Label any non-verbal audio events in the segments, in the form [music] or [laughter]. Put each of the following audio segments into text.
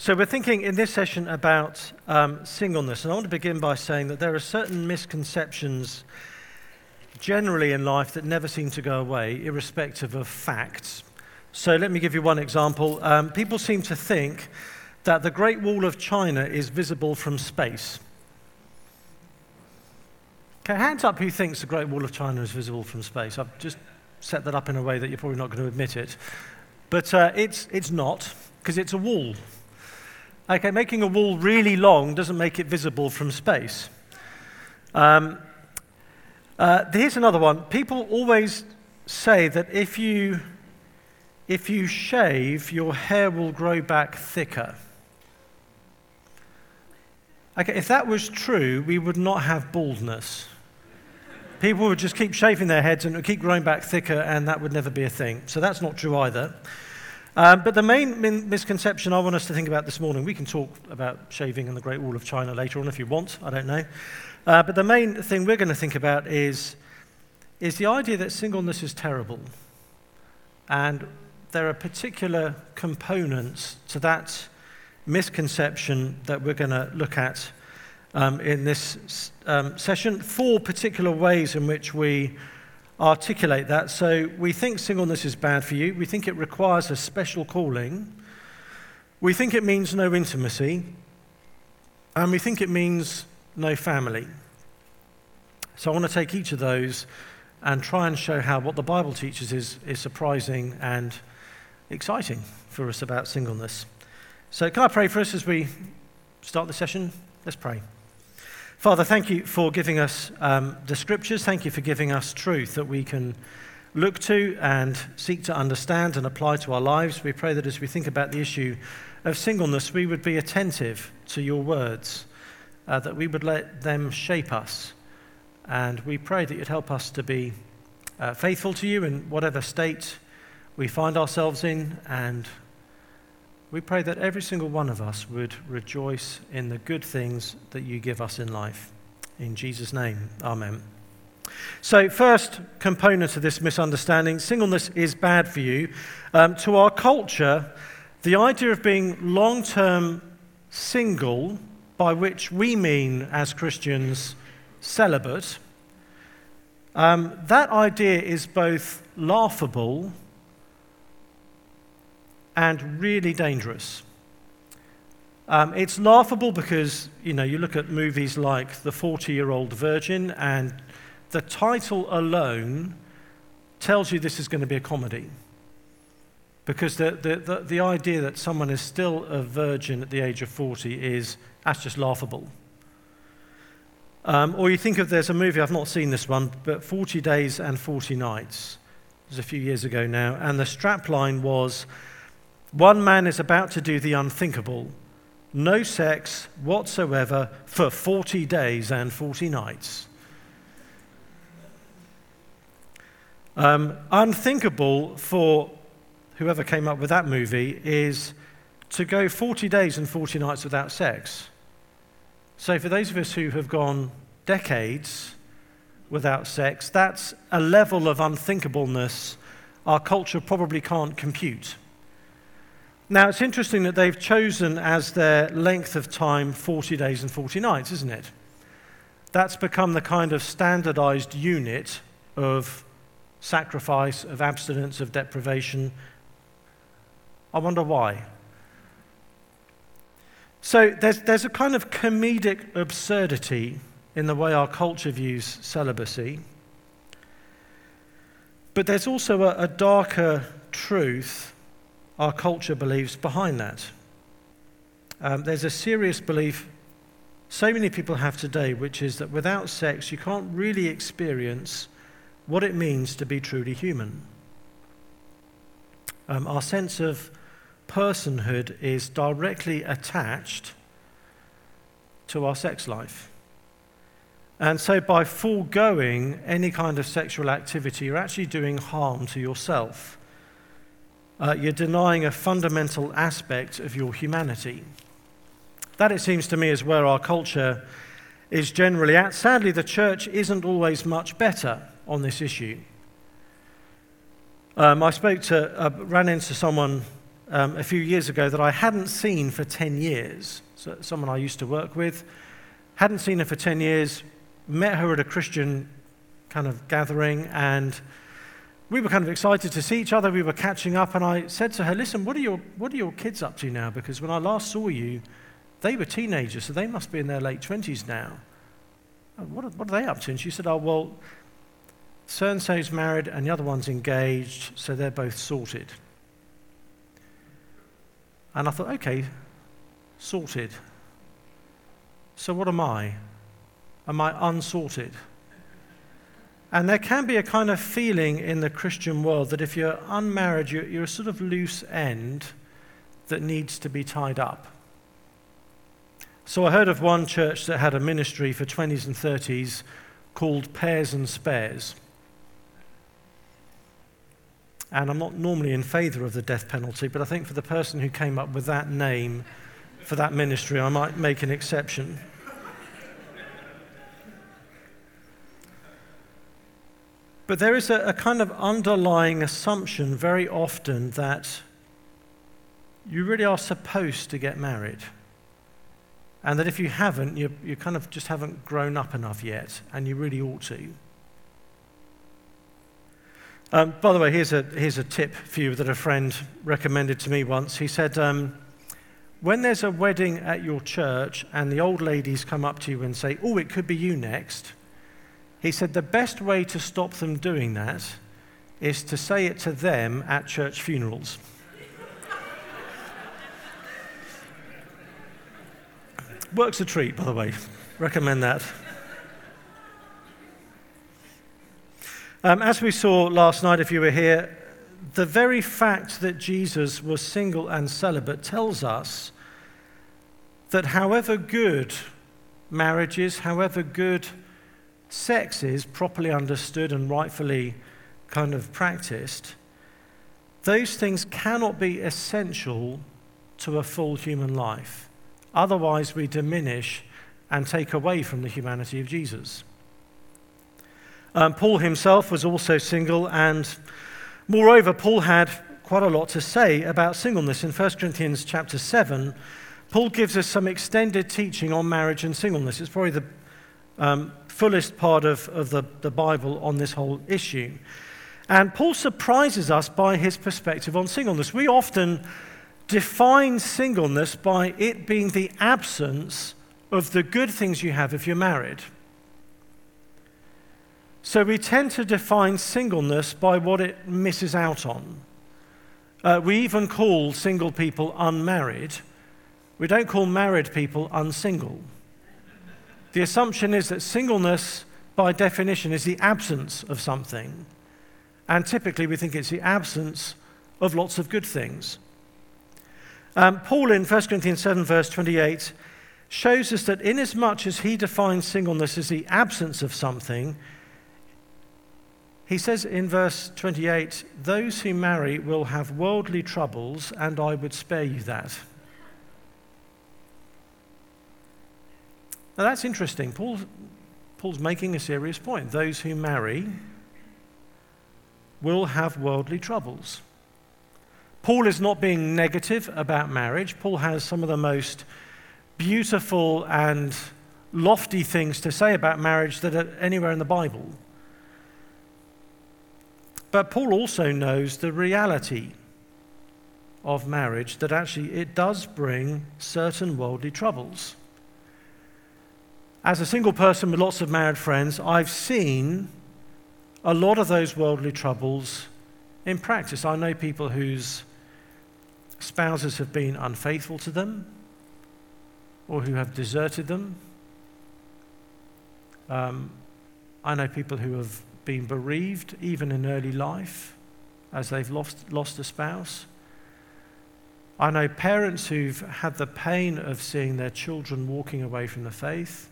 So, we're thinking in this session about um, singleness, and I want to begin by saying that there are certain misconceptions generally in life that never seem to go away, irrespective of facts. So, let me give you one example. Um, people seem to think that the Great Wall of China is visible from space. Okay, hands up who thinks the Great Wall of China is visible from space. I've just set that up in a way that you're probably not going to admit it. But uh, it's, it's not, because it's a wall. Okay, making a wall really long doesn't make it visible from space. Um, uh, here's another one. People always say that if you, if you shave, your hair will grow back thicker. Okay, if that was true, we would not have baldness. People would just keep shaving their heads and it would keep growing back thicker, and that would never be a thing. So that's not true either. Um, but the main min- misconception I want us to think about this morning, we can talk about shaving and the Great Wall of China later on if you want, I don't know. Uh, but the main thing we're going to think about is, is the idea that singleness is terrible. And there are particular components to that misconception that we're going to look at um, in this um, session. Four particular ways in which we articulate that. So we think singleness is bad for you. We think it requires a special calling. We think it means no intimacy. And we think it means no family. So I want to take each of those and try and show how what the Bible teaches is, is surprising and exciting for us about singleness. So, can I pray for us as we start the session? Let's pray. Father, thank you for giving us um, the scriptures. Thank you for giving us truth that we can look to and seek to understand and apply to our lives. We pray that as we think about the issue of singleness, we would be attentive to your words, uh, that we would let them shape us. And we pray that you'd help us to be uh, faithful to you in whatever state we find ourselves in and we pray that every single one of us would rejoice in the good things that you give us in life. In Jesus' name, amen. So, first component of this misunderstanding singleness is bad for you. Um, to our culture, the idea of being long term single, by which we mean as Christians celibate, um, that idea is both laughable and really dangerous. Um, it's laughable because, you know, you look at movies like The 40 Year Old Virgin, and the title alone tells you this is going to be a comedy. Because the, the, the, the idea that someone is still a virgin at the age of 40 is, that's just laughable. Um, or you think of there's a movie, I've not seen this one, but 40 Days and 40 Nights. It was a few years ago now. And the strapline was one man is about to do the unthinkable no sex whatsoever for 40 days and 40 nights. Um, unthinkable for whoever came up with that movie is to go 40 days and 40 nights without sex. So, for those of us who have gone decades without sex, that's a level of unthinkableness our culture probably can't compute. Now, it's interesting that they've chosen as their length of time 40 days and 40 nights, isn't it? That's become the kind of standardized unit of sacrifice, of abstinence, of deprivation. I wonder why. So there's, there's a kind of comedic absurdity in the way our culture views celibacy. But there's also a, a darker truth our culture believes behind that. Um, there's a serious belief so many people have today, which is that without sex, you can't really experience what it means to be truly human. Um, our sense of personhood is directly attached to our sex life. And so, by foregoing any kind of sexual activity, you're actually doing harm to yourself uh, you're denying a fundamental aspect of your humanity. That, it seems to me, is where our culture is generally at. Sadly, the church isn't always much better on this issue. Um, I spoke to, uh, ran into someone um, a few years ago that I hadn't seen for 10 years. So, someone I used to work with, hadn't seen her for 10 years, met her at a Christian kind of gathering, and we were kind of excited to see each other. We were catching up, and I said to her, Listen, what are your, what are your kids up to now? Because when I last saw you, they were teenagers, so they must be in their late 20s now. Uh, what are, what are they up to? And she said, Oh, well, so and so's married, and the other one's engaged, so they're both sorted. And I thought, okay, sorted. So what am I? Am I unsorted? And there can be a kind of feeling in the Christian world that if you're unmarried, you're, you're a sort of loose end that needs to be tied up. So I heard of one church that had a ministry for 20s and 30s called Pairs and Spares. And I'm not normally in favor of the death penalty, but I think for the person who came up with that name for that ministry, I might make an exception. But there is a, a, kind of underlying assumption very often that you really are supposed to get married. And that if you haven't, you, you kind of just haven't grown up enough yet, and you really ought to. Um, by the way, here's a, here's a tip for you that a friend recommended to me once. He said, um, When there's a wedding at your church and the old ladies come up to you and say, Oh, it could be you next, he said, The best way to stop them doing that is to say it to them at church funerals. [laughs] Works a treat, by the way. Recommend that. Um, as we saw last night, if you were here, the very fact that Jesus was single and celibate tells us that however good marriage is, however good sex is, properly understood and rightfully kind of practiced, those things cannot be essential to a full human life. Otherwise, we diminish and take away from the humanity of Jesus. Um, Paul himself was also single, and moreover, Paul had quite a lot to say about singleness. In 1 Corinthians chapter 7, Paul gives us some extended teaching on marriage and singleness. It's probably the um, fullest part of, of the, the Bible on this whole issue. And Paul surprises us by his perspective on singleness. We often define singleness by it being the absence of the good things you have if you're married. So we tend to define singleness by what it misses out on. Uh, we even call single people unmarried. We don't call married people unsingle. The assumption is that singleness, by definition, is the absence of something. And typically we think it's the absence of lots of good things. Um, Paul in 1 Corinthians 7, verse 28, shows us that inasmuch as he defines singleness as the absence of something, he says in verse 28 Those who marry will have worldly troubles, and I would spare you that. Now that's interesting. Paul, Paul's making a serious point. Those who marry will have worldly troubles. Paul is not being negative about marriage. Paul has some of the most beautiful and lofty things to say about marriage that are anywhere in the Bible. But Paul also knows the reality of marriage that actually it does bring certain worldly troubles. As a single person with lots of married friends, I've seen a lot of those worldly troubles in practice. I know people whose spouses have been unfaithful to them or who have deserted them. Um, I know people who have been bereaved, even in early life, as they've lost, lost a spouse. I know parents who've had the pain of seeing their children walking away from the faith.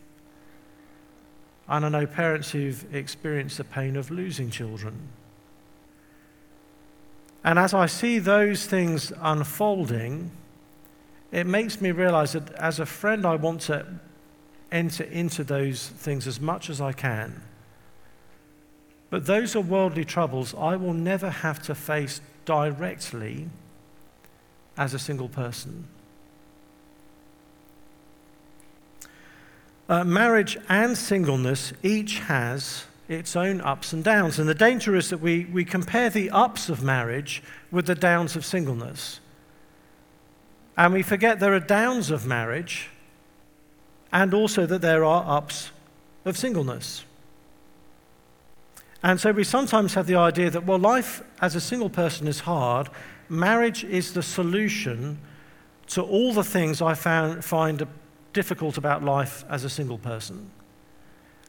And I know parents who've experienced the pain of losing children. And as I see those things unfolding, it makes me realize that as a friend, I want to enter into those things as much as I can. But those are worldly troubles I will never have to face directly as a single person. Uh, marriage and singleness each has its own ups and downs. And the danger is that we, we compare the ups of marriage with the downs of singleness. And we forget there are downs of marriage and also that there are ups of singleness. And so we sometimes have the idea that, well, life as a single person is hard. Marriage is the solution to all the things I found, find difficult about life as a single person.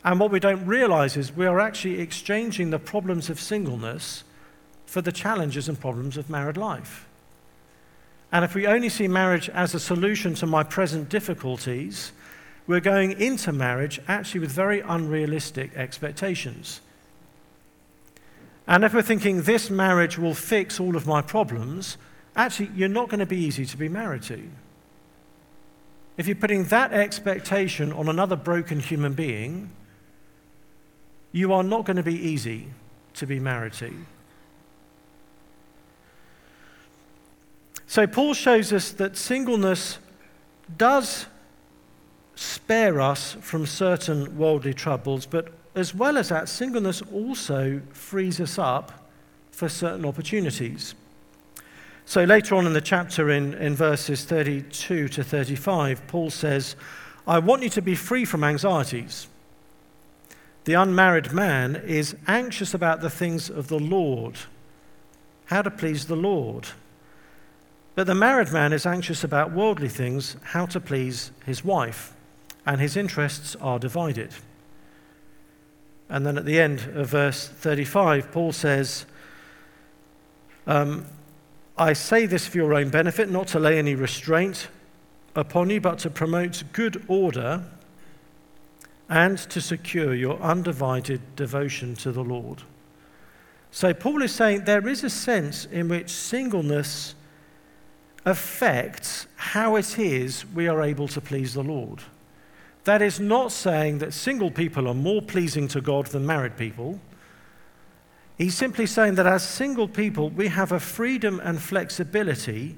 And what we don't realize is we are actually exchanging the problems of singleness for the challenges and problems of married life. And if we only see marriage as a solution to my present difficulties, we're going into marriage actually with very unrealistic expectations. And if we're thinking this marriage will fix all of my problems, actually, you're not going to be easy to be married to. If you're putting that expectation on another broken human being, you are not going to be easy to be married to. So, Paul shows us that singleness does spare us from certain worldly troubles, but as well as that, singleness also frees us up for certain opportunities. So later on in the chapter, in, in verses 32 to 35, Paul says, I want you to be free from anxieties. The unmarried man is anxious about the things of the Lord, how to please the Lord. But the married man is anxious about worldly things, how to please his wife, and his interests are divided. And then at the end of verse 35, Paul says, um, I say this for your own benefit, not to lay any restraint upon you, but to promote good order and to secure your undivided devotion to the Lord. So, Paul is saying there is a sense in which singleness affects how it is we are able to please the Lord. That is not saying that single people are more pleasing to God than married people. He's simply saying that as single people, we have a freedom and flexibility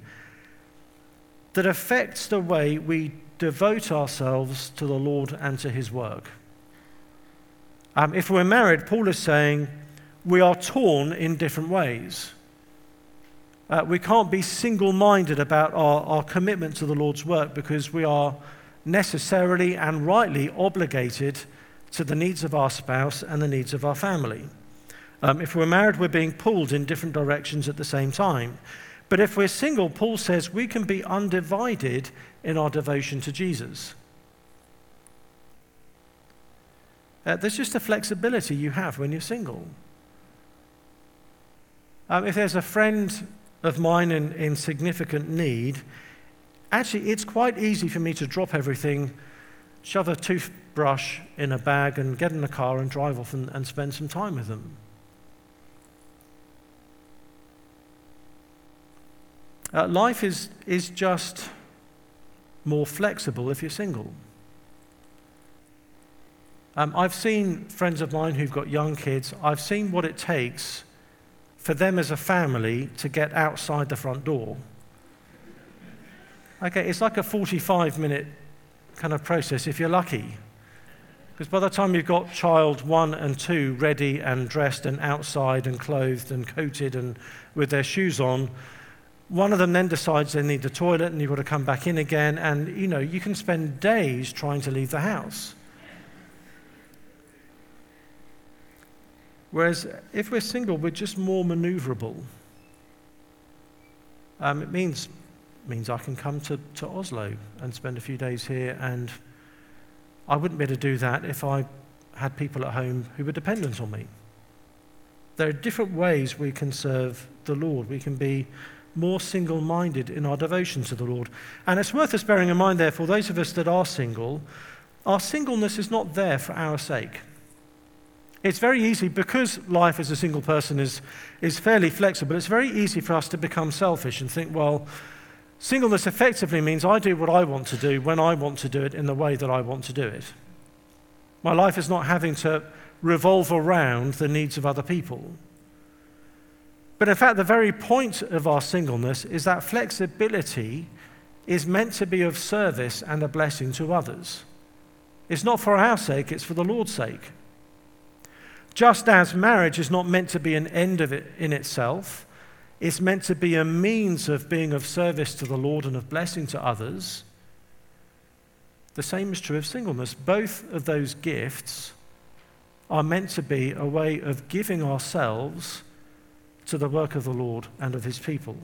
that affects the way we devote ourselves to the Lord and to His work. Um, if we're married, Paul is saying we are torn in different ways. Uh, we can't be single minded about our, our commitment to the Lord's work because we are necessarily and rightly obligated to the needs of our spouse and the needs of our family. Um, if we're married, we're being pulled in different directions at the same time. But if we're single, Paul says we can be undivided in our devotion to Jesus. Uh, there's just a flexibility you have when you're single. Um, if there's a friend of mine in, in significant need, actually, it's quite easy for me to drop everything, shove a toothbrush in a bag, and get in the car and drive off and, and spend some time with them. Uh, life is, is just more flexible if you're single. Um, I've seen friends of mine who've got young kids, I've seen what it takes for them as a family to get outside the front door. Okay, it's like a 45 minute kind of process if you're lucky. Because by the time you've got child one and two ready and dressed and outside and clothed and coated and with their shoes on, one of them then decides they need the toilet and you've got to come back in again. And, you know, you can spend days trying to leave the house. Whereas if we're single, we're just more maneuverable. Um, it means means I can come to, to Oslo and spend a few days here. And I wouldn't be able to do that if I had people at home who were dependent on me. There are different ways we can serve the Lord. We can be more single minded in our devotion to the Lord. And it's worth us bearing in mind, therefore, those of us that are single, our singleness is not there for our sake. It's very easy, because life as a single person is, is fairly flexible, it's very easy for us to become selfish and think, well, Singleness effectively means I do what I want to do when I want to do it in the way that I want to do it. My life is not having to revolve around the needs of other people. But in fact, the very point of our singleness is that flexibility is meant to be of service and a blessing to others. It's not for our sake, it's for the Lord's sake. Just as marriage is not meant to be an end of it in itself, it's meant to be a means of being of service to the Lord and of blessing to others. The same is true of singleness. Both of those gifts are meant to be a way of giving ourselves to the work of the Lord and of his people.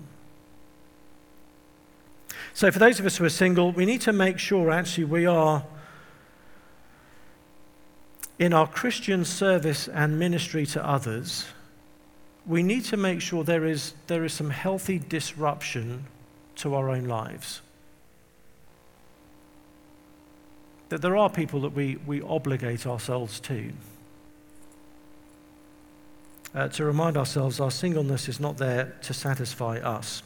So, for those of us who are single, we need to make sure actually we are in our Christian service and ministry to others. We need to make sure there is, there is some healthy disruption to our own lives. That there are people that we, we obligate ourselves to uh, to remind ourselves our singleness is not there to satisfy us.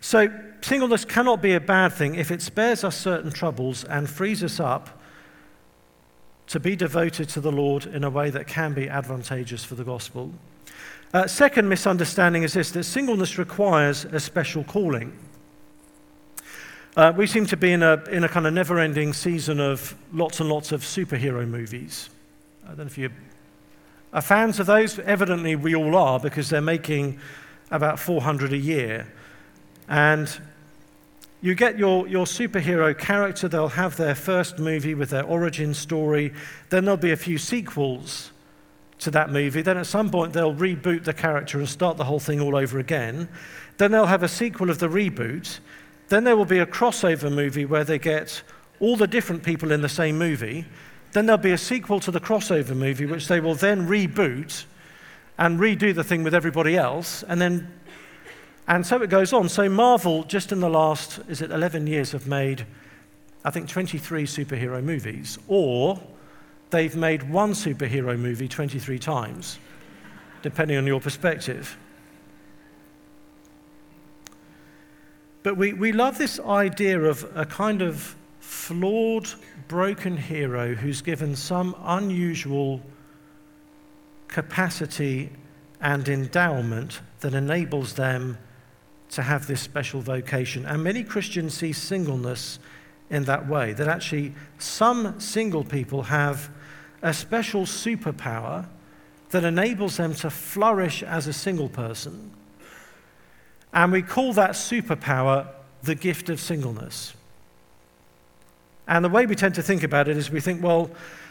So, singleness cannot be a bad thing if it spares us certain troubles and frees us up to be devoted to the Lord in a way that can be advantageous for the gospel. Uh, second misunderstanding is this that singleness requires a special calling. Uh, we seem to be in a, in a kind of never ending season of lots and lots of superhero movies. I don't know if you are fans of those? Evidently, we all are because they're making about 400 a year. And you get your, your superhero character, they'll have their first movie with their origin story, then there'll be a few sequels to that movie. Then at some point, they'll reboot the character and start the whole thing all over again. Then they'll have a sequel of the reboot. Then there will be a crossover movie where they get all the different people in the same movie. Then there'll be a sequel to the crossover movie, which they will then reboot and redo the thing with everybody else, and then and so it goes on. So Marvel, just in the last, is it 11 years, have made, I think, 23 superhero movies, or they've made one superhero movie 23 times, depending on your perspective. But we, we love this idea of a kind of flawed, broken hero who's given some unusual capacity and endowment that enables them to have this special vocation. And many Christians see singleness in that way, that actually some single people have a special superpower that enables them to flourish as a single person. And we call that superpower the gift of singleness. And the way we tend to think about it is we think, well,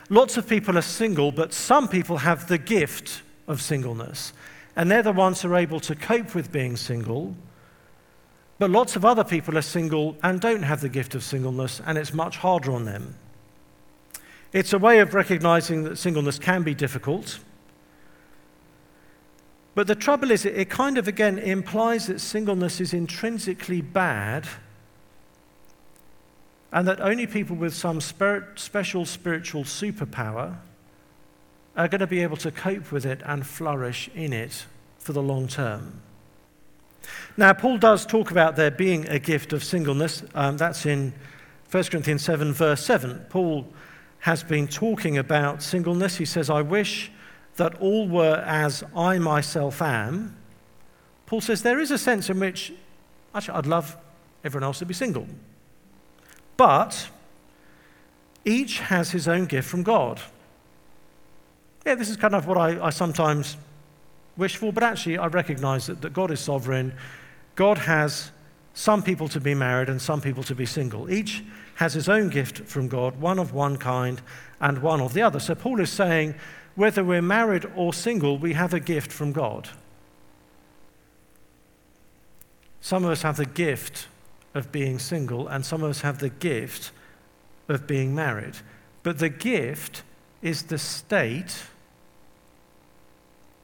lots of people are single, but some people have the gift of singleness. And they're the ones who are able to cope with being single. But lots of other people are single and don't have the gift of singleness, and it's much harder on them. It's a way of recognizing that singleness can be difficult. But the trouble is, it kind of again implies that singleness is intrinsically bad and that only people with some spirit, special spiritual superpower are going to be able to cope with it and flourish in it for the long term. Now, Paul does talk about there being a gift of singleness. Um, that's in 1 Corinthians 7, verse 7. Paul has been talking about singleness. He says, I wish that all were as I myself am. Paul says there is a sense in which, actually, I'd love everyone else to be single. But each has his own gift from God. Yeah, this is kind of what I, I sometimes wish for, but actually I recognize that, that God is sovereign. God has some people to be married and some people to be single. Each has his own gift from God, one of one kind and one of the other. So Paul is saying whether we're married or single, we have a gift from God. Some of us have the gift of being single, and some of us have the gift of being married. But the gift is the state,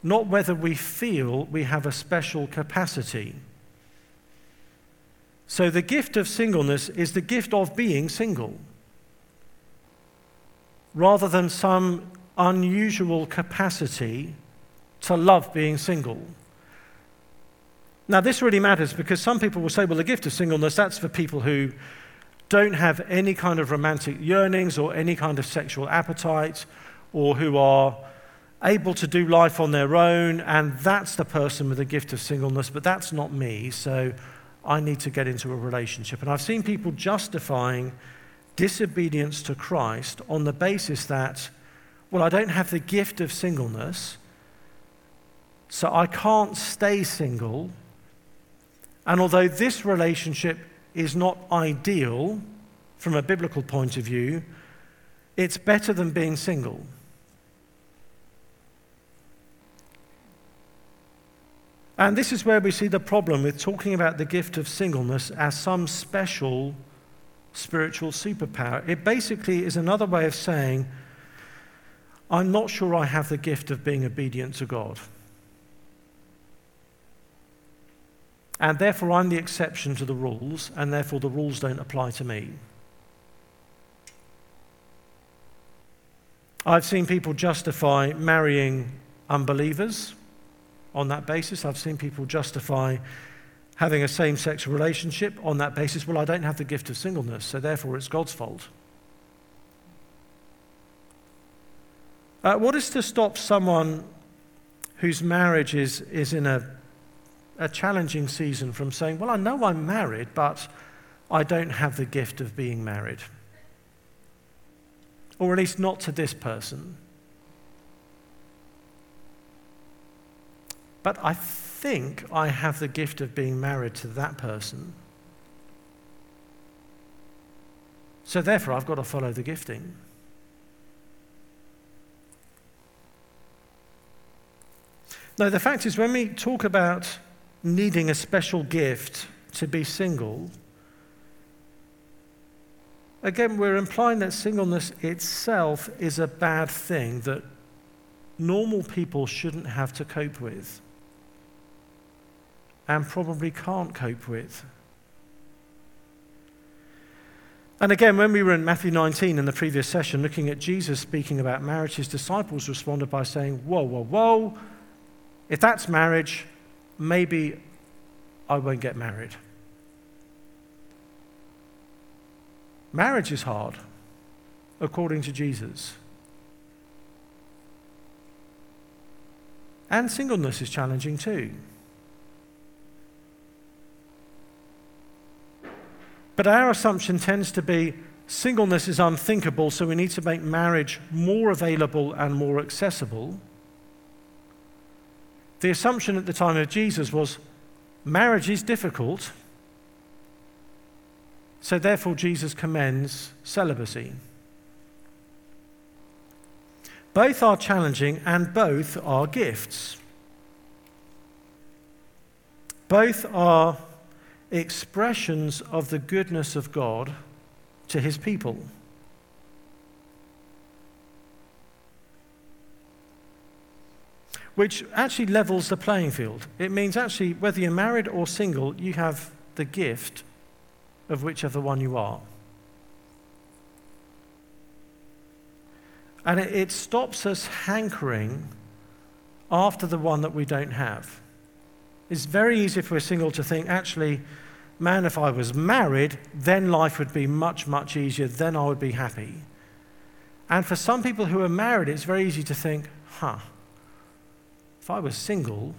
not whether we feel we have a special capacity. So the gift of singleness is the gift of being single, rather than some unusual capacity to love being single. Now, this really matters because some people will say, well, the gift of singleness, that's for people who don't have any kind of romantic yearnings or any kind of sexual appetite or who are able to do life on their own, and that's the person with the gift of singleness, but that's not me, so I need to get into a relationship. And I've seen people justifying disobedience to Christ on the basis that, well, I don't have the gift of singleness, so I can't stay single. And although this relationship is not ideal from a biblical point of view, it's better than being single. And this is where we see the problem with talking about the gift of singleness as some special spiritual superpower. It basically is another way of saying, I'm not sure I have the gift of being obedient to God. And therefore, I'm the exception to the rules, and therefore, the rules don't apply to me. I've seen people justify marrying unbelievers on that basis. I've seen people justify having a same sex relationship on that basis. Well, I don't have the gift of singleness, so therefore it's God's fault. Uh, what is to stop someone whose marriage is, is in a, a challenging season from saying, Well, I know I'm married, but I don't have the gift of being married? Or at least not to this person. But I think I have the gift of being married to that person. So therefore, I've got to follow the gifting. No, the fact is, when we talk about needing a special gift to be single, again, we're implying that singleness itself is a bad thing that normal people shouldn't have to cope with and probably can't cope with. And again, when we were in Matthew 19 in the previous session, looking at Jesus speaking about marriage, his disciples responded by saying, Whoa, whoa, whoa, if that's marriage, maybe I won't get married. Marriage is hard, according to Jesus. And singleness is challenging too. But our assumption tends to be singleness is unthinkable, so we need to make marriage more available and more accessible. The assumption at the time of Jesus was marriage is difficult, so therefore Jesus commends celibacy. Both are challenging and both are gifts. Both are expressions of the goodness of God to his people. Which actually levels the playing field. It means actually, whether you're married or single, you have the gift of whichever one you are. And it, it stops us hankering after the one that we don't have. It's very easy if we're single to think, actually, man, if I was married, then life would be much, much easier. Then I would be happy. And for some people who are married, it's very easy to think, huh, if I was single,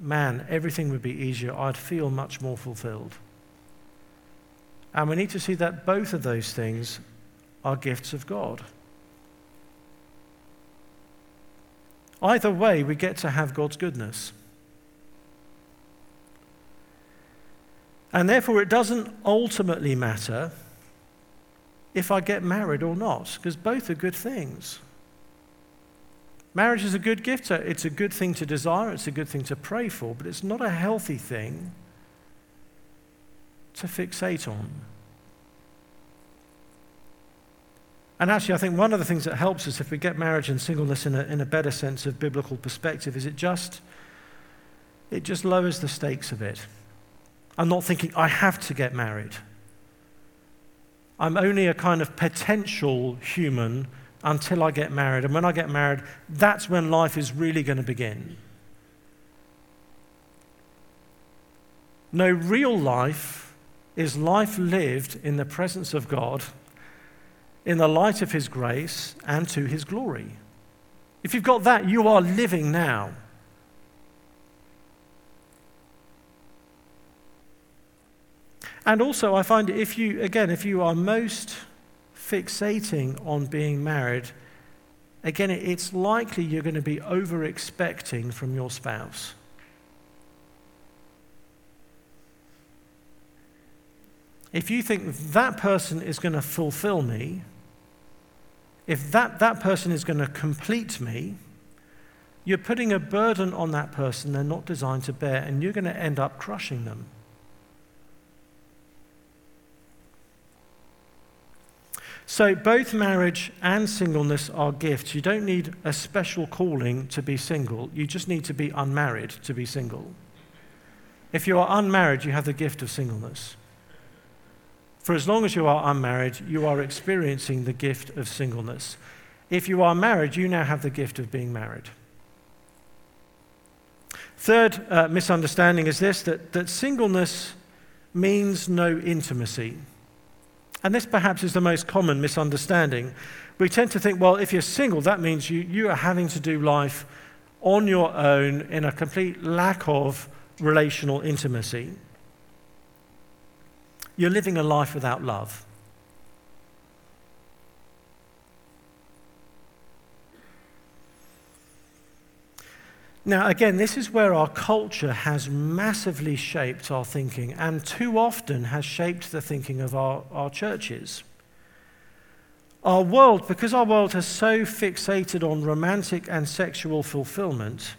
man, everything would be easier. I'd feel much more fulfilled. And we need to see that both of those things are gifts of God. Either way, we get to have God's goodness. And therefore, it doesn't ultimately matter if I get married or not, because both are good things. Marriage is a good gift. It's a good thing to desire, it's a good thing to pray for, but it's not a healthy thing to fixate on. And actually, I think one of the things that helps us if we get marriage and singleness in a, in a better sense of biblical perspective is it just, it just lowers the stakes a bit. I'm not thinking, I have to get married. I'm only a kind of potential human until I get married. And when I get married, that's when life is really going to begin. No, real life is life lived in the presence of God, in the light of His grace, and to His glory. If you've got that, you are living now. And also, I find if you, again, if you are most fixating on being married, again, it's likely you're going to be over expecting from your spouse. If you think that person is going to fulfill me, if that, that person is going to complete me, you're putting a burden on that person they're not designed to bear, and you're going to end up crushing them. So, both marriage and singleness are gifts. You don't need a special calling to be single, you just need to be unmarried to be single. If you are unmarried, you have the gift of singleness. For as long as you are unmarried, you are experiencing the gift of singleness. If you are married, you now have the gift of being married. Third uh, misunderstanding is this that, that singleness means no intimacy. And this perhaps is the most common misunderstanding. We tend to think, well, if you're single, that means you, you are having to do life on your own in a complete lack of relational intimacy. You're living a life without love. Now, again, this is where our culture has massively shaped our thinking and too often has shaped the thinking of our, our churches. Our world, because our world has so fixated on romantic and sexual fulfillment,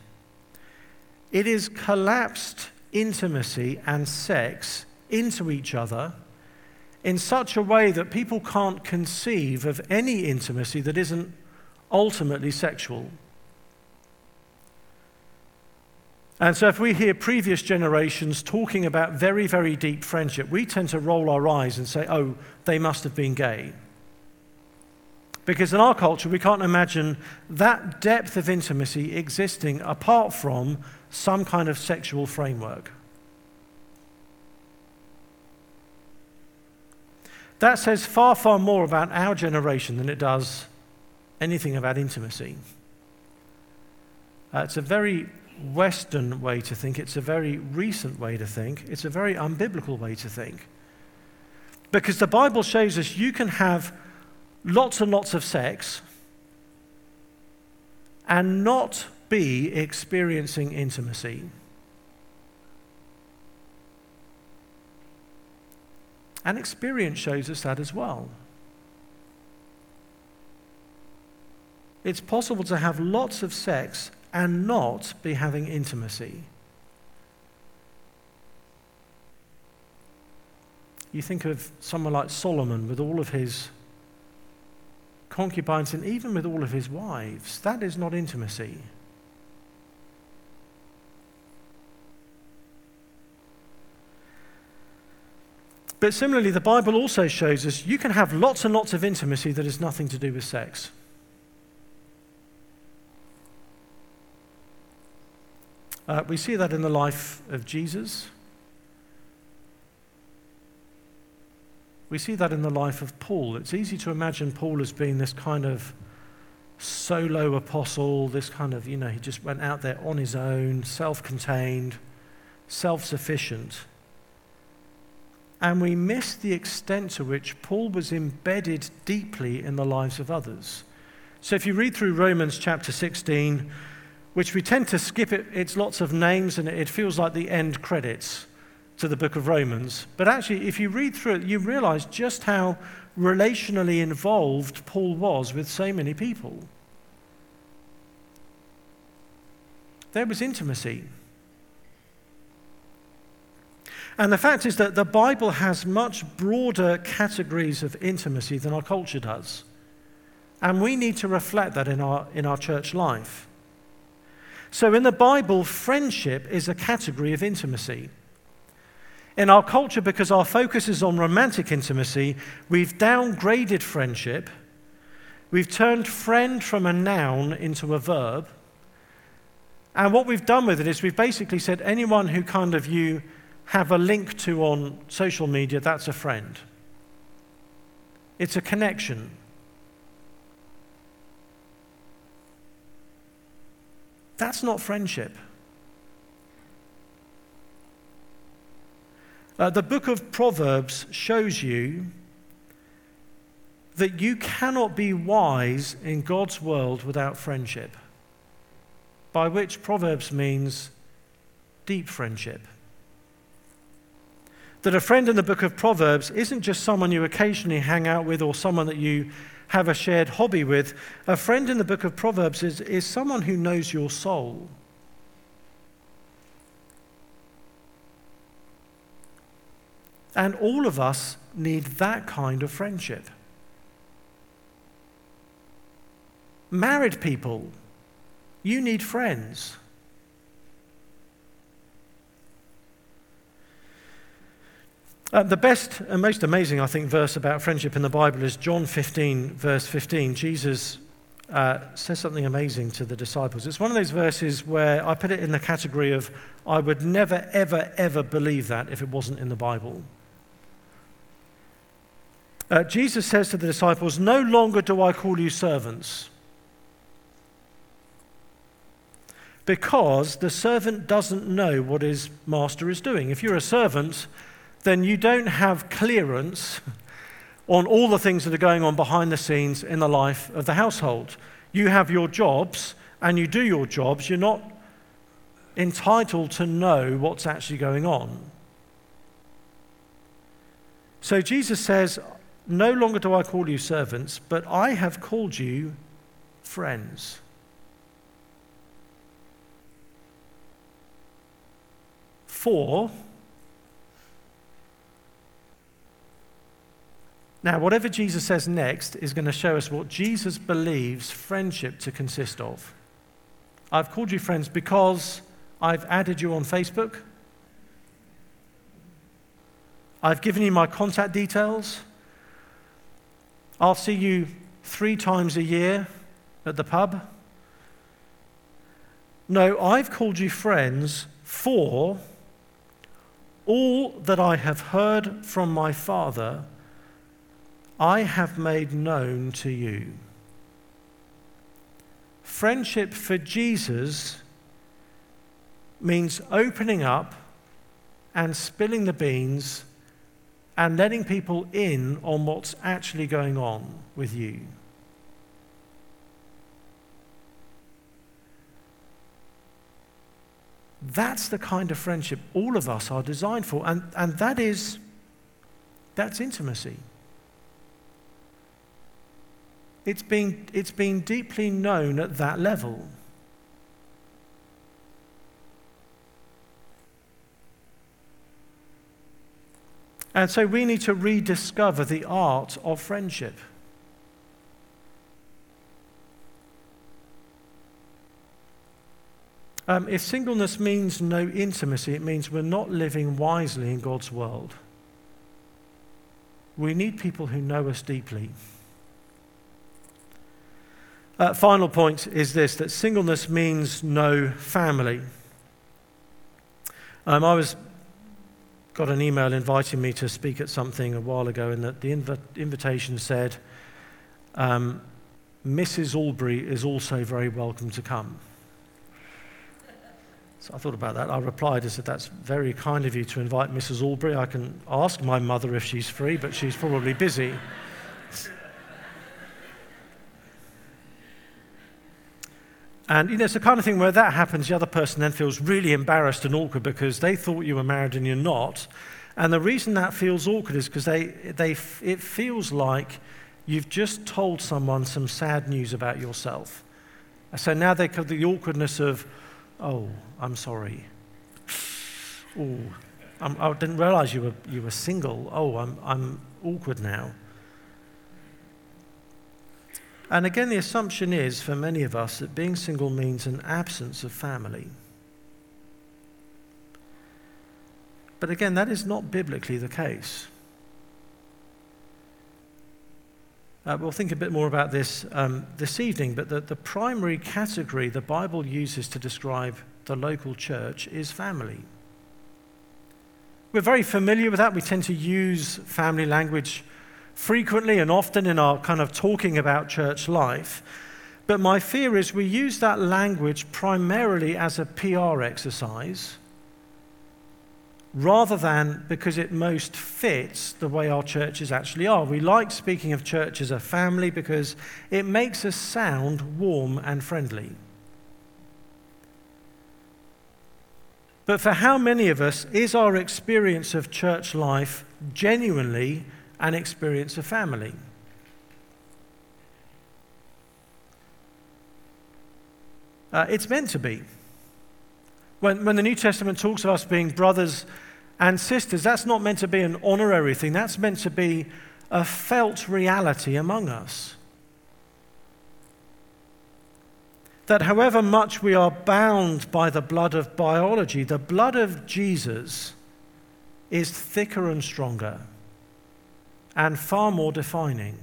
it has collapsed intimacy and sex into each other in such a way that people can't conceive of any intimacy that isn't ultimately sexual. And so, if we hear previous generations talking about very, very deep friendship, we tend to roll our eyes and say, oh, they must have been gay. Because in our culture, we can't imagine that depth of intimacy existing apart from some kind of sexual framework. That says far, far more about our generation than it does anything about intimacy. Uh, it's a very Western way to think, it's a very recent way to think, it's a very unbiblical way to think. Because the Bible shows us you can have lots and lots of sex and not be experiencing intimacy. And experience shows us that as well. It's possible to have lots of sex and not be having intimacy. You think of someone like Solomon with all of his concubines and even with all of his wives. That is not intimacy. But similarly, the Bible also shows us you can have lots and lots of intimacy that has nothing to do with sex. Uh, we see that in the life of Jesus. We see that in the life of Paul. It's easy to imagine Paul as being this kind of solo apostle, this kind of, you know, he just went out there on his own, self contained, self sufficient. And we miss the extent to which Paul was embedded deeply in the lives of others. So if you read through Romans chapter 16, which we tend to skip it. It's lots of names and it feels like the end credits to the book of Romans. But actually, if you read through it, you realize just how relationally involved Paul was with so many people. There was intimacy. And the fact is that the Bible has much broader categories of intimacy than our culture does. And we need to reflect that in our, in our church life. So, in the Bible, friendship is a category of intimacy. In our culture, because our focus is on romantic intimacy, we've downgraded friendship. We've turned friend from a noun into a verb. And what we've done with it is we've basically said anyone who kind of you have a link to on social media, that's a friend. It's a connection. That's not friendship. Uh, the book of Proverbs shows you that you cannot be wise in God's world without friendship, by which Proverbs means deep friendship. That a friend in the book of Proverbs isn't just someone you occasionally hang out with or someone that you have a shared hobby with. A friend in the book of Proverbs is, is someone who knows your soul. And all of us need that kind of friendship. Married people, you need friends. Uh, the best and most amazing, I think, verse about friendship in the Bible is John 15, verse 15. Jesus uh, says something amazing to the disciples. It's one of those verses where I put it in the category of I would never, ever, ever believe that if it wasn't in the Bible. Uh, Jesus says to the disciples, No longer do I call you servants, because the servant doesn't know what his master is doing. If you're a servant, then you don't have clearance on all the things that are going on behind the scenes in the life of the household. You have your jobs and you do your jobs. You're not entitled to know what's actually going on. So Jesus says, no longer do I call you servants, but I have called you friends. For, now, whatever Jesus says next is going to show us what Jesus believes friendship to consist of. I've called you friends because I've added you on Facebook. I've given you my contact details. I'll see you three times a year at the pub. No, I've called you friends for all that I have heard from my Father, I have made known to you. Friendship for Jesus means opening up and spilling the beans and letting people in on what's actually going on with you. That's the kind of friendship all of us are designed for, and, and that is that's intimacy. It's been, it's been deeply known at that level. And so we need to rediscover the art of friendship. Um, if singleness means no intimacy, it means we're not living wisely in God's world. We need people who know us deeply. Uh, final point is this that singleness means no family. Um, I was got an email inviting me to speak at something a while ago, and that the inv- invitation said, um, Mrs. Allberry is also very welcome to come. So I thought about that. I replied, I said, That's very kind of you to invite Mrs. Allberry. I can ask my mother if she's free, but she's probably busy. And you know, it's the kind of thing where that happens, the other person then feels really embarrassed and awkward because they thought you were married and you're not. And the reason that feels awkward is because they, they, it feels like you've just told someone some sad news about yourself. So now they have the awkwardness of, oh, I'm sorry. Oh, I didn't realize you were, you were single. Oh, I'm, I'm awkward now. And again, the assumption is for many of us that being single means an absence of family. But again, that is not biblically the case. Uh, we'll think a bit more about this um, this evening, but the, the primary category the Bible uses to describe the local church is family. We're very familiar with that. We tend to use family language frequently and often in our kind of talking about church life. But my fear is we use that language primarily as a PR exercise rather than because it most fits the way our churches actually are. We like speaking of church as a family because it makes us sound warm and friendly. But for how many of us is our experience of church life genuinely an experience of family? Uh, it's meant to be. When, when the New Testament talks of us being brothers and sisters, that's not meant to be an honorary thing, that's meant to be a felt reality among us. That however much we are bound by the blood of biology, the blood of Jesus is thicker and stronger and far more defining.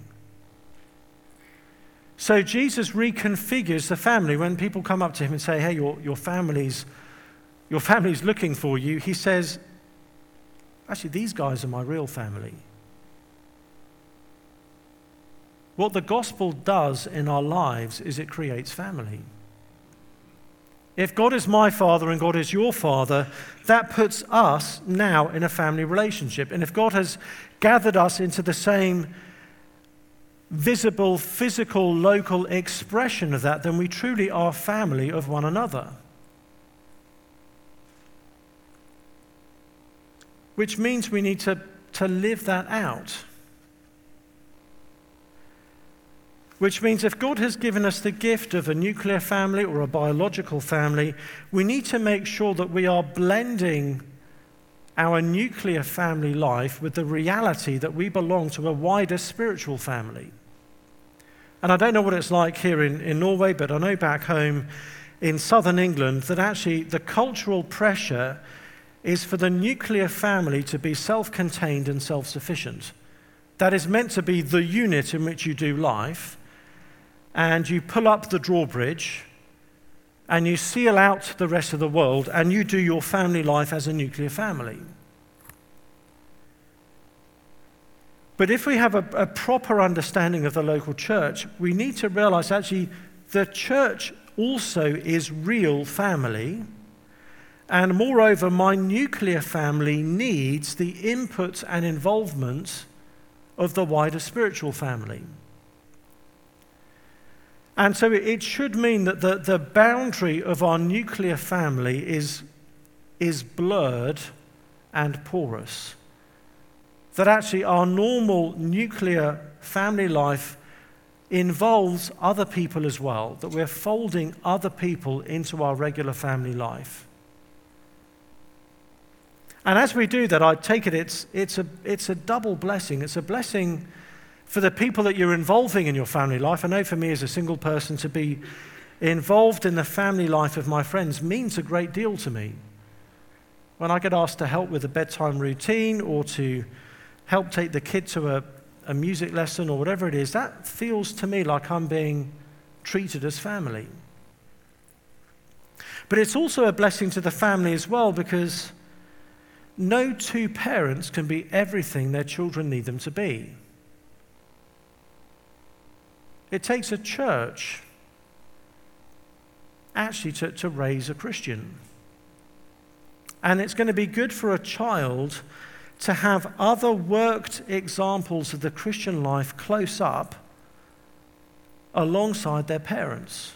So Jesus reconfigures the family. When people come up to him and say, Hey, your, your family's your family's looking for you, he says, Actually, these guys are my real family. What the gospel does in our lives is it creates family. If God is my father and God is your father, that puts us now in a family relationship. And if God has gathered us into the same visible, physical, local expression of that, then we truly are family of one another. which means we need to, to live that out. Which means if God has given us the gift of a nuclear family or a biological family, we need to make sure that we are blending our nuclear family life with the reality that we belong to a wider spiritual family. And I don't know what it's like here in, in Norway, but I know back home in southern England that actually the cultural pressure is for the nuclear family to be self contained and self sufficient. That is meant to be the unit in which you do life, and you pull up the drawbridge and you seal out the rest of the world, and you do your family life as a nuclear family. But if we have a, a proper understanding of the local church, we need to realize actually the church also is real family and moreover, my nuclear family needs the input and involvement of the wider spiritual family. And so it should mean that the, the boundary of our nuclear family is, is blurred and porous. That actually our normal nuclear family life involves other people as well, that we're folding other people into our regular family life. And as we do that, I take it it's, it's, a, it's a double blessing. It's a blessing for the people that you're involving in your family life. I know for me as a single person to be involved in the family life of my friends means a great deal to me. When I get asked to help with a bedtime routine or to help take the kid to a, a music lesson or whatever it is, that feels to me like I'm being treated as family. But it's also a blessing to the family as well because no two parents can be everything their children need them to be. It takes a church actually to, to raise a Christian. And it's going to be good for a child to have other worked examples of the Christian life close up alongside their parents.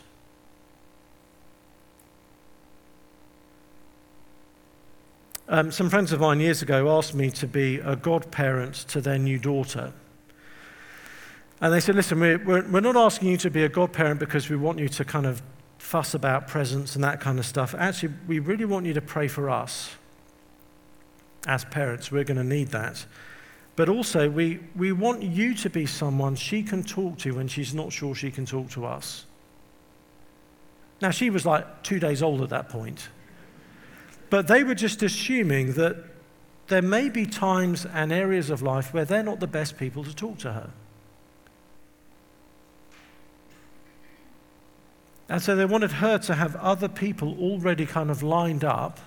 Um, some friends of mine years ago asked me to be a godparent to their new daughter. And they said, Listen, we're, we're, not asking you to be a godparent because we want you to kind of fuss about presents and that kind of stuff. Actually, we really want you to pray for us as parents. We're going to need that. But also, we, we want you to be someone she can talk to when she's not sure she can talk to us. Now, she was like two days old at that point. But they were just assuming that there may be times and areas of life where they're not the best people to talk to her. And so they wanted her to have other people already kind of lined up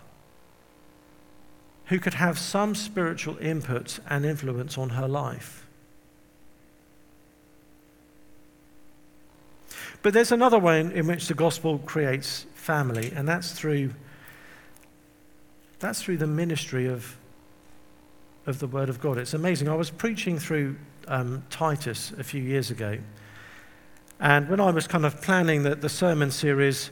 who could have some spiritual input and influence on her life. But there's another way in, in which the gospel creates family, and that's through, that's through the ministry of, of the Word of God. It's amazing. I was preaching through um, Titus a few years ago, and when I was kind of planning the, the sermon series,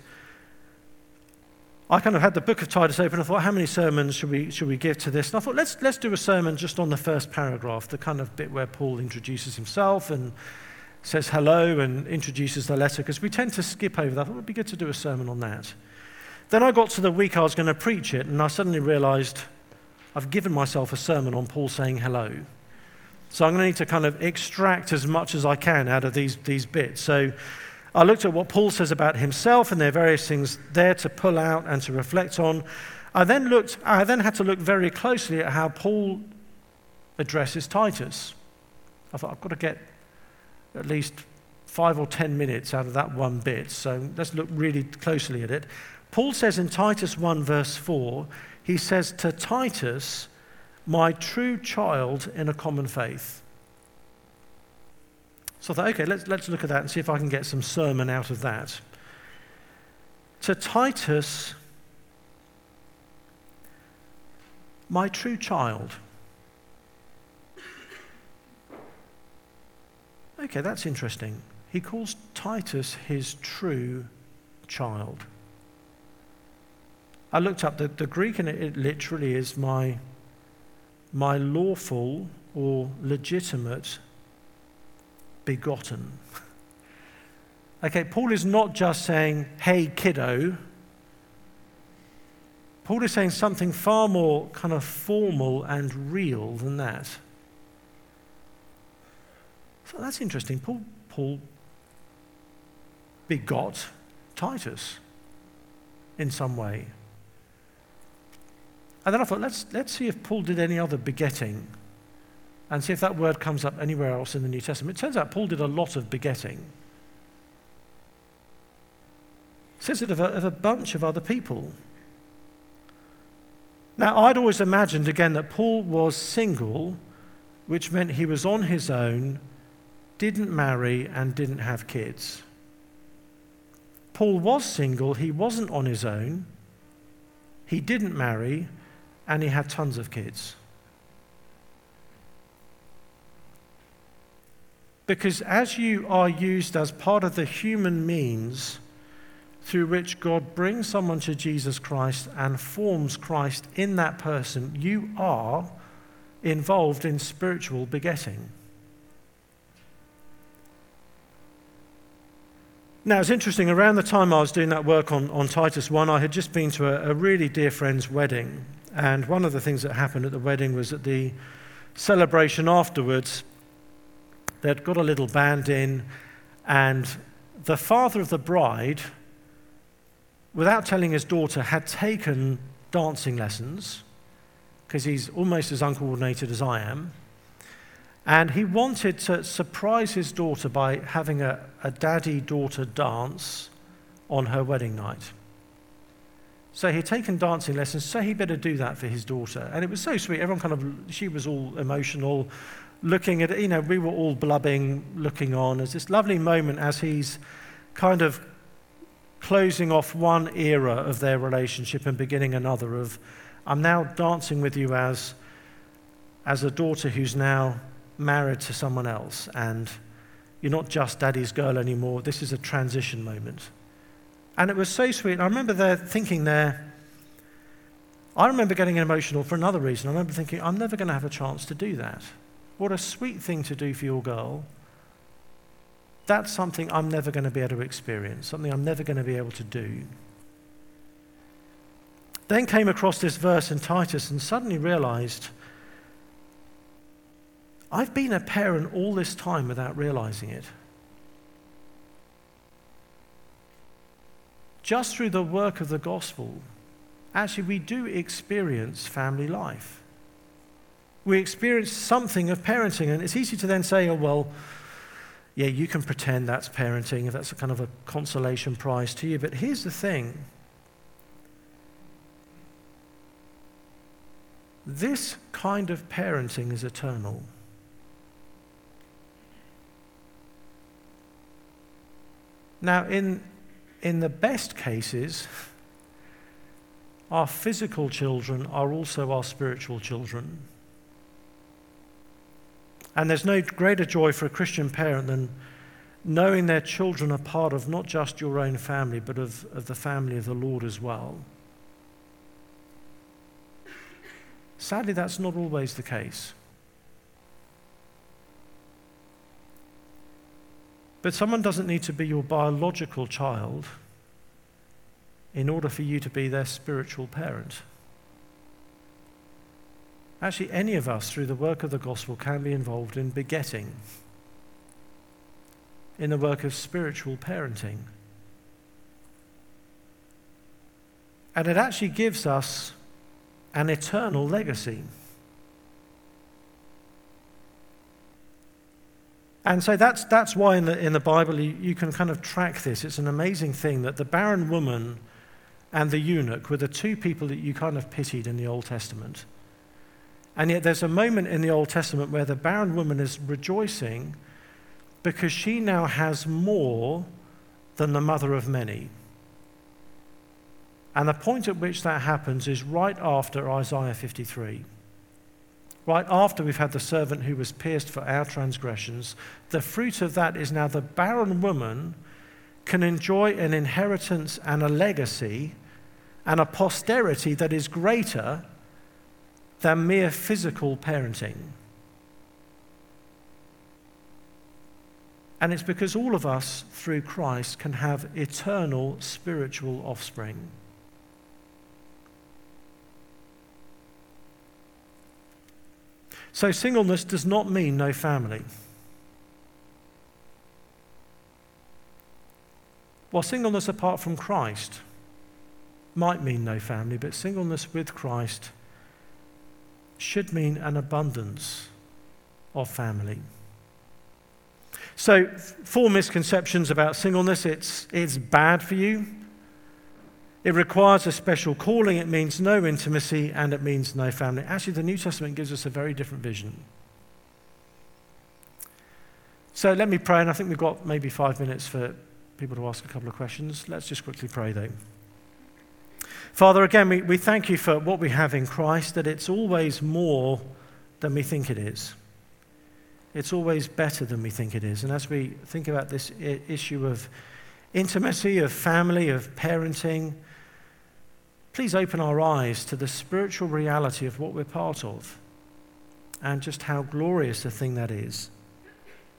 I kind of had the book of Titus open. I thought, how many sermons should we, should we give to this? And I thought, let's, let's do a sermon just on the first paragraph, the kind of bit where Paul introduces himself and says hello and introduces the letter, because we tend to skip over that. I thought it would be good to do a sermon on that. Then I got to the week I was going to preach it, and I suddenly realized I've given myself a sermon on Paul saying hello. So I'm going to need to kind of extract as much as I can out of these, these bits. So I looked at what Paul says about himself, and there are various things there to pull out and to reflect on. I then looked, I then had to look very closely at how Paul addresses Titus. I thought, I've got to get at least five or ten minutes out of that one bit. So let's look really closely at it. Paul says in Titus 1, verse 4, he says to Titus, my true child in a common faith. So I thought, okay, let's, let's look at that and see if I can get some sermon out of that. To Titus, my true child. Okay, that's interesting. He calls Titus his true child. I looked up the, the Greek and it, it literally is my my lawful or legitimate begotten. Okay, Paul is not just saying, hey, kiddo. Paul is saying something far more kind of formal and real than that. So that's interesting. Paul, Paul begot Titus in some way. And then I thought, let's, let's see if Paul did any other begetting and see if that word comes up anywhere else in the New Testament. It turns out Paul did a lot of begetting. It says it of a, of a bunch of other people. Now, I'd always imagined, again, that Paul was single, which meant he was on his own, didn't marry, and didn't have kids. Paul was single, he wasn't on his own, he didn't marry, and he had tons of kids. Because as you are used as part of the human means through which God brings someone to Jesus Christ and forms Christ in that person, you are involved in spiritual begetting. Now, it's interesting, around the time I was doing that work on, on Titus 1, I had just been to a, a really dear friend's wedding. And one of the things that happened at the wedding was that the celebration afterwards, they'd got a little band in, and the father of the bride, without telling his daughter, had taken dancing lessons because he's almost as uncoordinated as I am. And he wanted to surprise his daughter by having a, a daddy daughter dance on her wedding night. So he'd taken dancing lessons, so he better do that for his daughter. And it was so sweet. Everyone kind of, she was all emotional, looking at, it, you know, we were all blubbing, looking on. As this lovely moment as he's kind of closing off one era of their relationship and beginning another of, I'm now dancing with you as, as a daughter who's now married to someone else, and you're not just daddy's girl anymore. This is a transition moment. And it was so sweet. I remember there thinking there, I remember getting emotional for another reason. I remember thinking, I'm never going to have a chance to do that. What a sweet thing to do for your girl. That's something I'm never going to be able to experience, something I'm never going to be able to do. Then came across this verse in Titus and suddenly realized I've been a parent all this time without realizing it. Just through the work of the gospel, actually, we do experience family life. We experience something of parenting, and it's easy to then say, oh, well, yeah, you can pretend that's parenting, if that's a kind of a consolation prize to you. But here's the thing this kind of parenting is eternal. Now, in, in the best cases, our physical children are also our spiritual children. And there's no greater joy for a Christian parent than knowing their children are part of not just your own family, but of, of the family of the Lord as well. Sadly, that's not always the case. But someone doesn't need to be your biological child in order for you to be their spiritual parent. Actually, any of us, through the work of the gospel, can be involved in begetting, in the work of spiritual parenting. And it actually gives us an eternal legacy. And so that's, that's why in the, in the Bible you, you can kind of track this. It's an amazing thing that the barren woman and the eunuch were the two people that you kind of pitied in the Old Testament. And yet there's a moment in the Old Testament where the barren woman is rejoicing because she now has more than the mother of many. And the point at which that happens is right after Isaiah 53. Right after we've had the servant who was pierced for our transgressions, the fruit of that is now the barren woman can enjoy an inheritance and a legacy and a posterity that is greater than mere physical parenting. And it's because all of us, through Christ, can have eternal spiritual offspring. So, singleness does not mean no family. While singleness apart from Christ might mean no family, but singleness with Christ should mean an abundance of family. So, four misconceptions about singleness it's, it's bad for you, it requires a special calling, it means no intimacy, and it means no family. Actually, the New Testament gives us a very different vision. So let me pray, and I think we've got maybe five minutes for people to ask a couple of questions. Let's just quickly pray, though. Father, again, we, we thank you for what we have in Christ, that it's always more than we think it is. It's always better than we think it is. And as we think about this issue of intimacy, of family, of parenting, Please open our eyes to the spiritual reality of what we're part of and just how glorious a thing that is.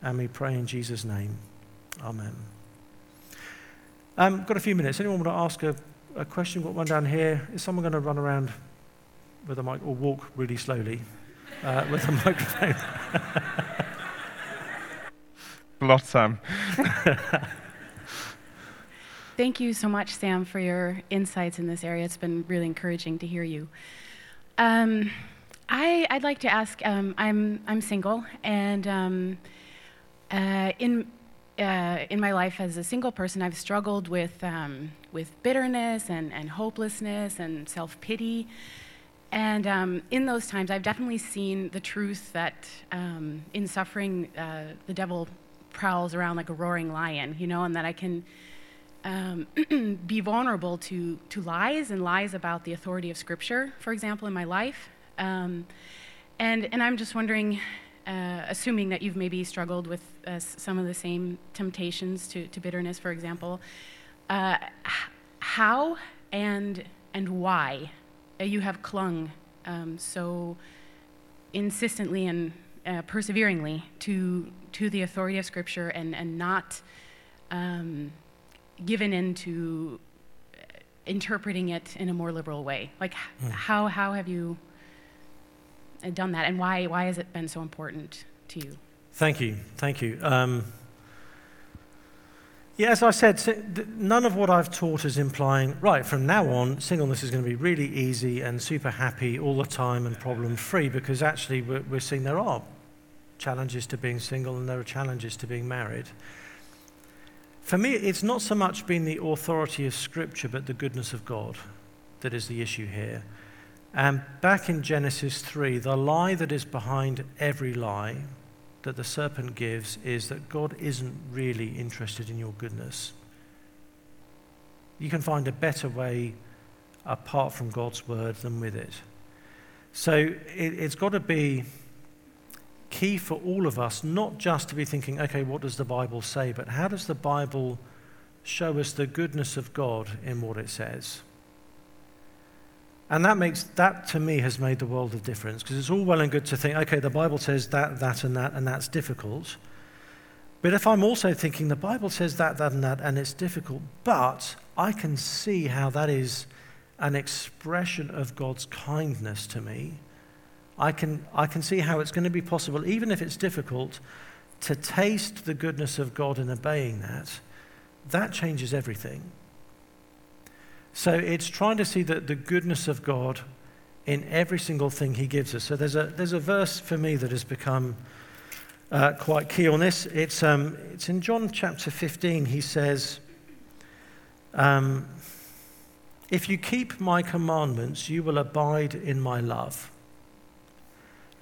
And we pray in Jesus' name. Amen. Um, got a few minutes. Anyone want to ask a, a question? Got one down here. Is someone going to run around with a mic or walk really slowly uh, [laughs] with a microphone? Lot, Sam. [laughs] Thank you so much, Sam, for your insights in this area. It's been really encouraging to hear you. Um, I, would like to ask um, I'm, I'm single, and um, uh, in, uh, in my life as a single person, I've struggled with, um, with bitterness and, and hopelessness and self pity. And um, in those times, I've definitely seen the truth that um, in suffering, uh, the devil prowls around like a roaring lion, you know, and that I can um, [clears throat] be vulnerable to, to lies and lies about the authority of Scripture, for example, in my life. Um, and, and I'm just wondering, uh, assuming that you've maybe struggled with uh, some of the same temptations to, to bitterness, for example, uh, how and, and why you have clung um, so insistently and uh, perseveringly to, to the authority of Scripture and, and not. Um, given into interpreting it in a more liberal way? Like, mm. how, how have you done that, and why, why has it been so important to you? Thank you. Thank you. Um, yeah, as I said, none of what I've taught is implying, right, from now on, singleness is going to be really easy and super happy all the time and problem free, because actually we're, we're seeing there are challenges to being single and there are challenges to being married. For me, it's not so much been the authority of Scripture, but the goodness of God that is the issue here. And back in Genesis 3, the lie that is behind every lie that the serpent gives is that God isn't really interested in your goodness. You can find a better way apart from God's word than with it. So it, it's got to be key for all of us, not just to be thinking, okay, what does the Bible say, but how does the Bible show us the goodness of God in what it says? And that makes that to me has made the world of difference because it's all well and good to think, okay, the Bible says that, that, and that, and that's difficult. But if I'm also thinking the Bible says that, that, and that, and it's difficult, but I can see how that is an expression of God's kindness to me, I can, I can see how it's going to be possible, even if it's difficult, to taste the goodness of God in obeying that. That changes everything. So it's trying to see the, the goodness of God in every single thing He gives us. So there's a, there's a verse for me that has become uh, quite key on this. It's, um, it's in John chapter 15. He says, um, If you keep my commandments, you will abide in my love.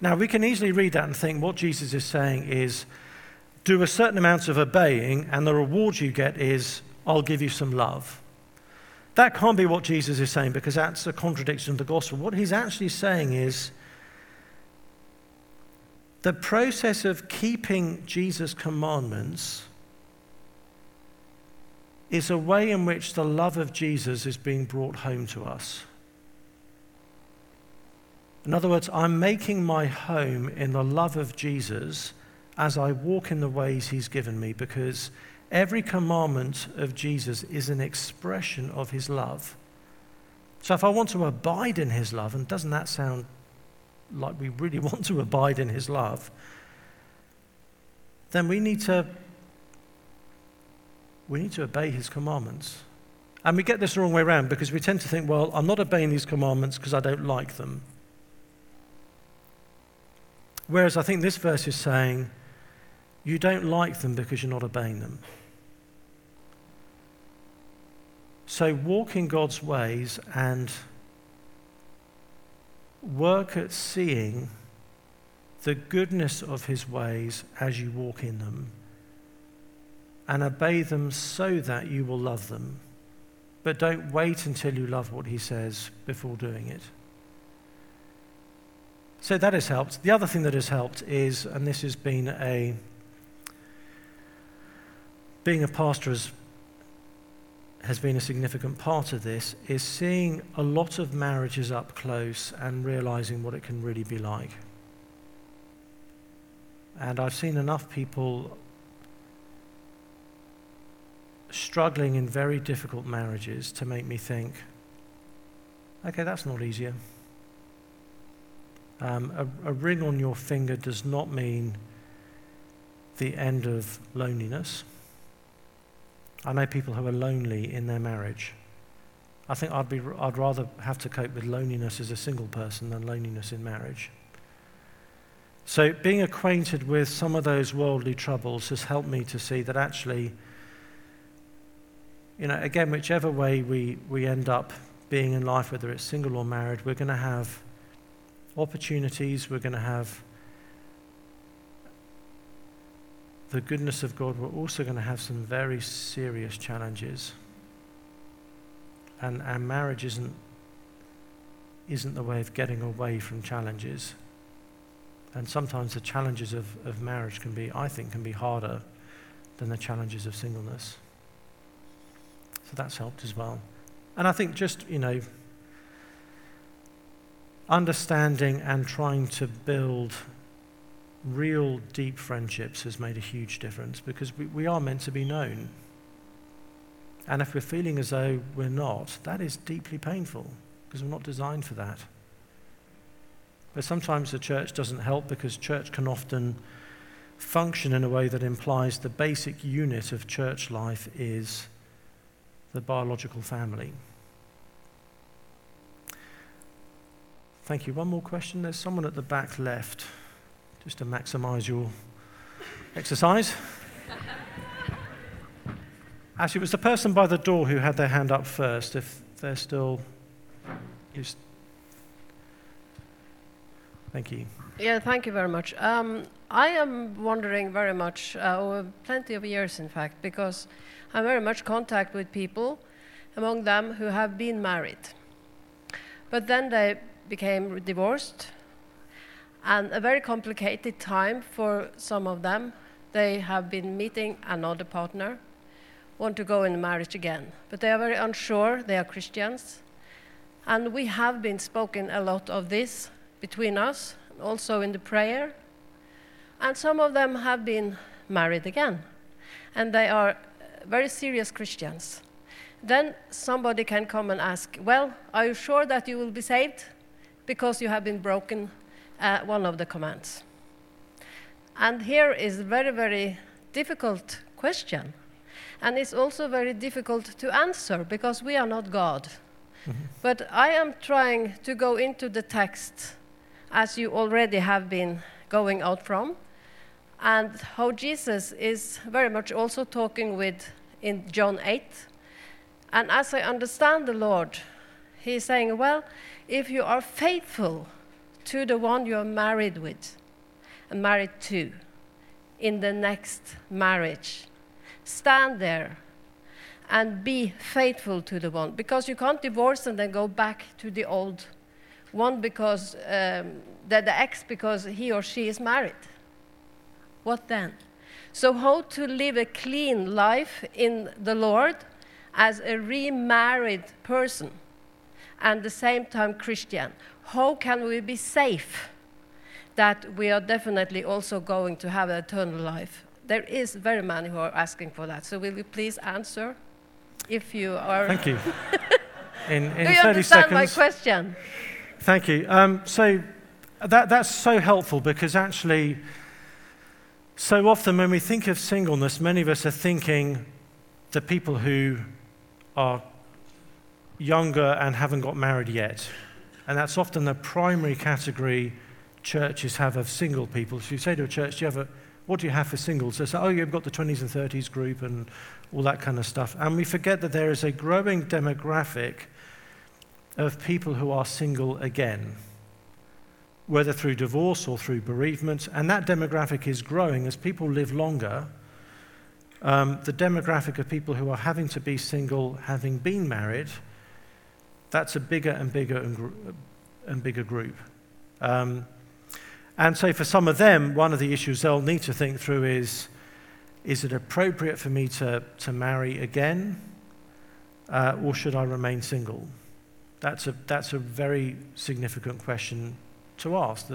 Now, we can easily read that and think what Jesus is saying is do a certain amount of obeying, and the reward you get is I'll give you some love. That can't be what Jesus is saying because that's a contradiction of the gospel. What he's actually saying is the process of keeping Jesus' commandments is a way in which the love of Jesus is being brought home to us. In other words, I'm making my home in the love of Jesus as I walk in the ways he's given me because Every commandment of Jesus is an expression of his love. So if I want to abide in his love, and doesn't that sound like we really [laughs] want to abide in his love, then we need to we need to obey his commandments. And we get this the wrong way around because we tend to think, well, I'm not obeying these commandments because I don't like them. Whereas I think this verse is saying, you don't like them because you're not obeying them. So walk in God's ways and work at seeing the goodness of his ways as you walk in them and obey them so that you will love them. But don't wait until you love what he says before doing it. So that has helped. The other thing that has helped is, and this has been a, being a pastor has has been a significant part of this is seeing a lot of marriages up close and realizing what it can really be like. And I've seen enough people struggling in very difficult marriages to make me think, okay, that's not easier. Um, a, a ring on your finger does not mean the end of loneliness. I know people who are lonely in their marriage. I think I'd, be, I'd rather have to cope with loneliness as a single person than loneliness in marriage. So, being acquainted with some of those worldly troubles has helped me to see that actually, you know, again, whichever way we, we end up being in life, whether it's single or married, we're going to have opportunities, we're going to have the goodness of God, we're also going to have some very serious challenges. And our marriage isn't, isn't the way of getting away from challenges. And sometimes the challenges of, of marriage can be, I think, can be harder than the challenges of singleness. So that's helped as well. And I think just, you know, understanding and trying to build real deep friendships has made a huge difference because we, we are meant to be known. And if we're feeling as though we're not, that is deeply painful because we're not designed for that. But sometimes the church doesn't help because church can often function in a way that implies the basic unit of church life is the biological family. Thank you. One more question. There's someone at the back left just to maximize your exercise. [laughs] Actually, it was the person by the door who had their hand up first. If they're still. Just... Thank you. Yeah, thank you very much. Um, I am wondering very much, uh, over plenty of years in fact, because I'm very much contact with people, among them who have been married. But then they became divorced, and a very complicated time for some of them. They have been meeting another partner, want to go in marriage again, but they are very unsure. They are Christians, and we have been spoken a lot of this between us, also in the prayer. And some of them have been married again, and they are uh, very serious Christians. Then somebody can come and ask, Well, are you sure that you will be saved? Because you have been broken uh, one of the commands. And here is a very, very difficult question. And it's also very difficult to answer because we are not God. Mm-hmm. But I am trying to go into the text as you already have been going out from, and how Jesus is very much also talking with in John 8. And as I understand the Lord, He's saying, Well, if you are faithful to the one you are married with and married to in the next marriage, stand there and be faithful to the one. Because you can't divorce and then go back to the old one because um, the, the ex because he or she is married. What then? So how to live a clean life in the lord as a remarried person and the same time christian how can we be safe that we are definitely also going to have eternal life there is very many who are asking for that so will you please answer if you are. Thank you. [laughs] In, in Do you 30 understand seconds. my question? Thank you. Um, so that, that's so helpful because actually, so often when we think of singleness, many of us are thinking the people who are younger and haven't got married yet. And that's often the primary category churches have of single people. So you say to a church, do you have a, what do you have for singles? They say, oh, you've got the 20s and 30s group and all that kind of stuff. And we forget that there is a growing demographic of people who are single again, whether through divorce or through bereavement. And that demographic is growing as people live longer. Um, the demographic of people who are having to be single, having been married, that's a bigger and bigger and, gr- and bigger group. Um, and so, for some of them, one of the issues they'll need to think through is is it appropriate for me to, to marry again, uh, or should I remain single? That's a, that's a very significant question to ask.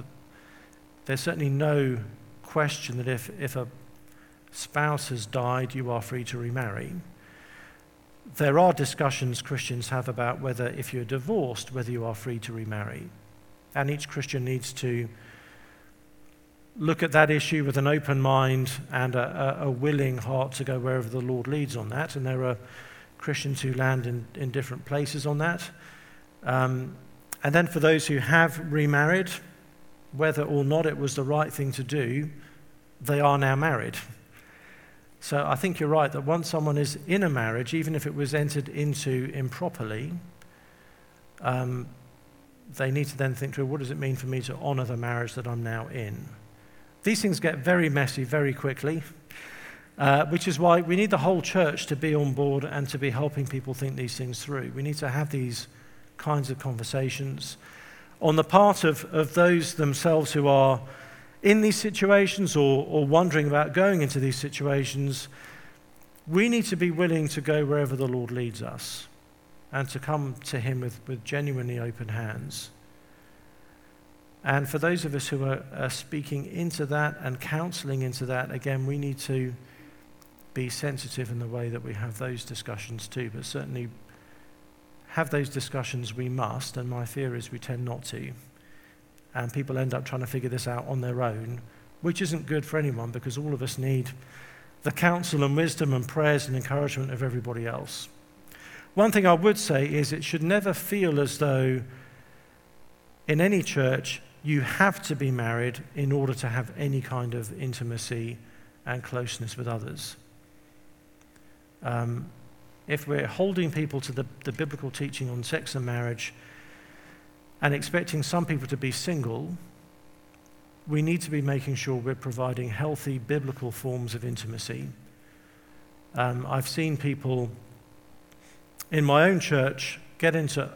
There's certainly no question that if, if a spouse has died, you are free to remarry. There are discussions Christians have about whether, if you're divorced, whether you are free to remarry. And each Christian needs to look at that issue with an open mind and a, a, willing heart to go wherever the Lord leads on that. And there are Christians who land in, in different places on that. Um, and then for those who have remarried, whether or not it was the right thing to do, they are now married. So I think you're right that once someone is in a marriage, even if it was entered into improperly, um, they need to then think through what does it mean for me to honor the marriage that I'm now in. These things get very messy very quickly, uh, which is why we need the whole church to be on board and to be helping people think these things through. We need to have these kinds of conversations. On the part of, of those themselves who are in these situations or, or wondering about going into these situations, we need to be willing to go wherever the Lord leads us and to come to Him with, with genuinely open hands. And for those of us who are, are speaking into that and counseling into that, again, we need to be sensitive in the way that we have those discussions too. But certainly, have those discussions we must, and my fear is we tend not to. And people end up trying to figure this out on their own, which isn't good for anyone because all of us need the counsel and wisdom and prayers and encouragement of everybody else. One thing I would say is it should never feel as though in any church you have to be married in order to have any kind of intimacy and closeness with others. Um, if we're holding people to the, the biblical teaching on sex and marriage and expecting some people to be single, we need to be making sure we're providing healthy biblical forms of intimacy. Um, I've seen people in my own church get into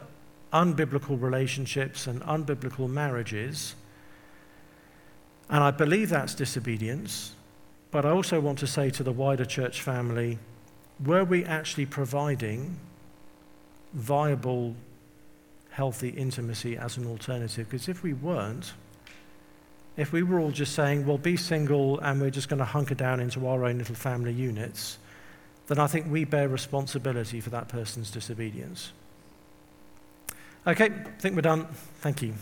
unbiblical relationships and unbiblical marriages. And I believe that's disobedience. But I also want to say to the wider church family were we actually providing viable, healthy intimacy as an alternative? Because if we weren't, if we were all just saying, well, be single and we're just going to hunker down into our own little family units, then I think we bear responsibility for that person's disobedience. Okay, I think we're done. Thank you.